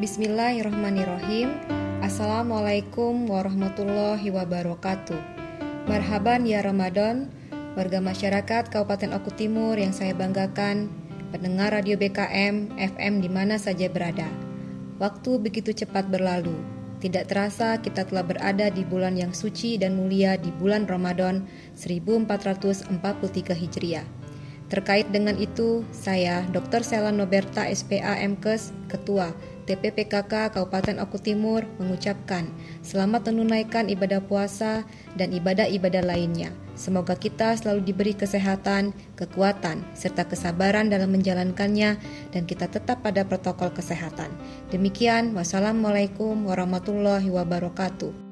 Bismillahirrahmanirrahim. Assalamualaikum warahmatullahi wabarakatuh. Marhaban ya Ramadan, warga masyarakat Kabupaten Oku Timur yang saya banggakan, pendengar radio BKM FM di mana saja berada. Waktu begitu cepat berlalu. Tidak terasa kita telah berada di bulan yang suci dan mulia di bulan Ramadan 1443 Hijriah. Terkait dengan itu, saya Dr. Sela Noberta SPA MKes, Ketua TPPKK Kabupaten Oku Timur mengucapkan selamat menunaikan ibadah puasa dan ibadah-ibadah lainnya. Semoga kita selalu diberi kesehatan, kekuatan, serta kesabaran dalam menjalankannya dan kita tetap pada protokol kesehatan. Demikian, wassalamualaikum warahmatullahi wabarakatuh.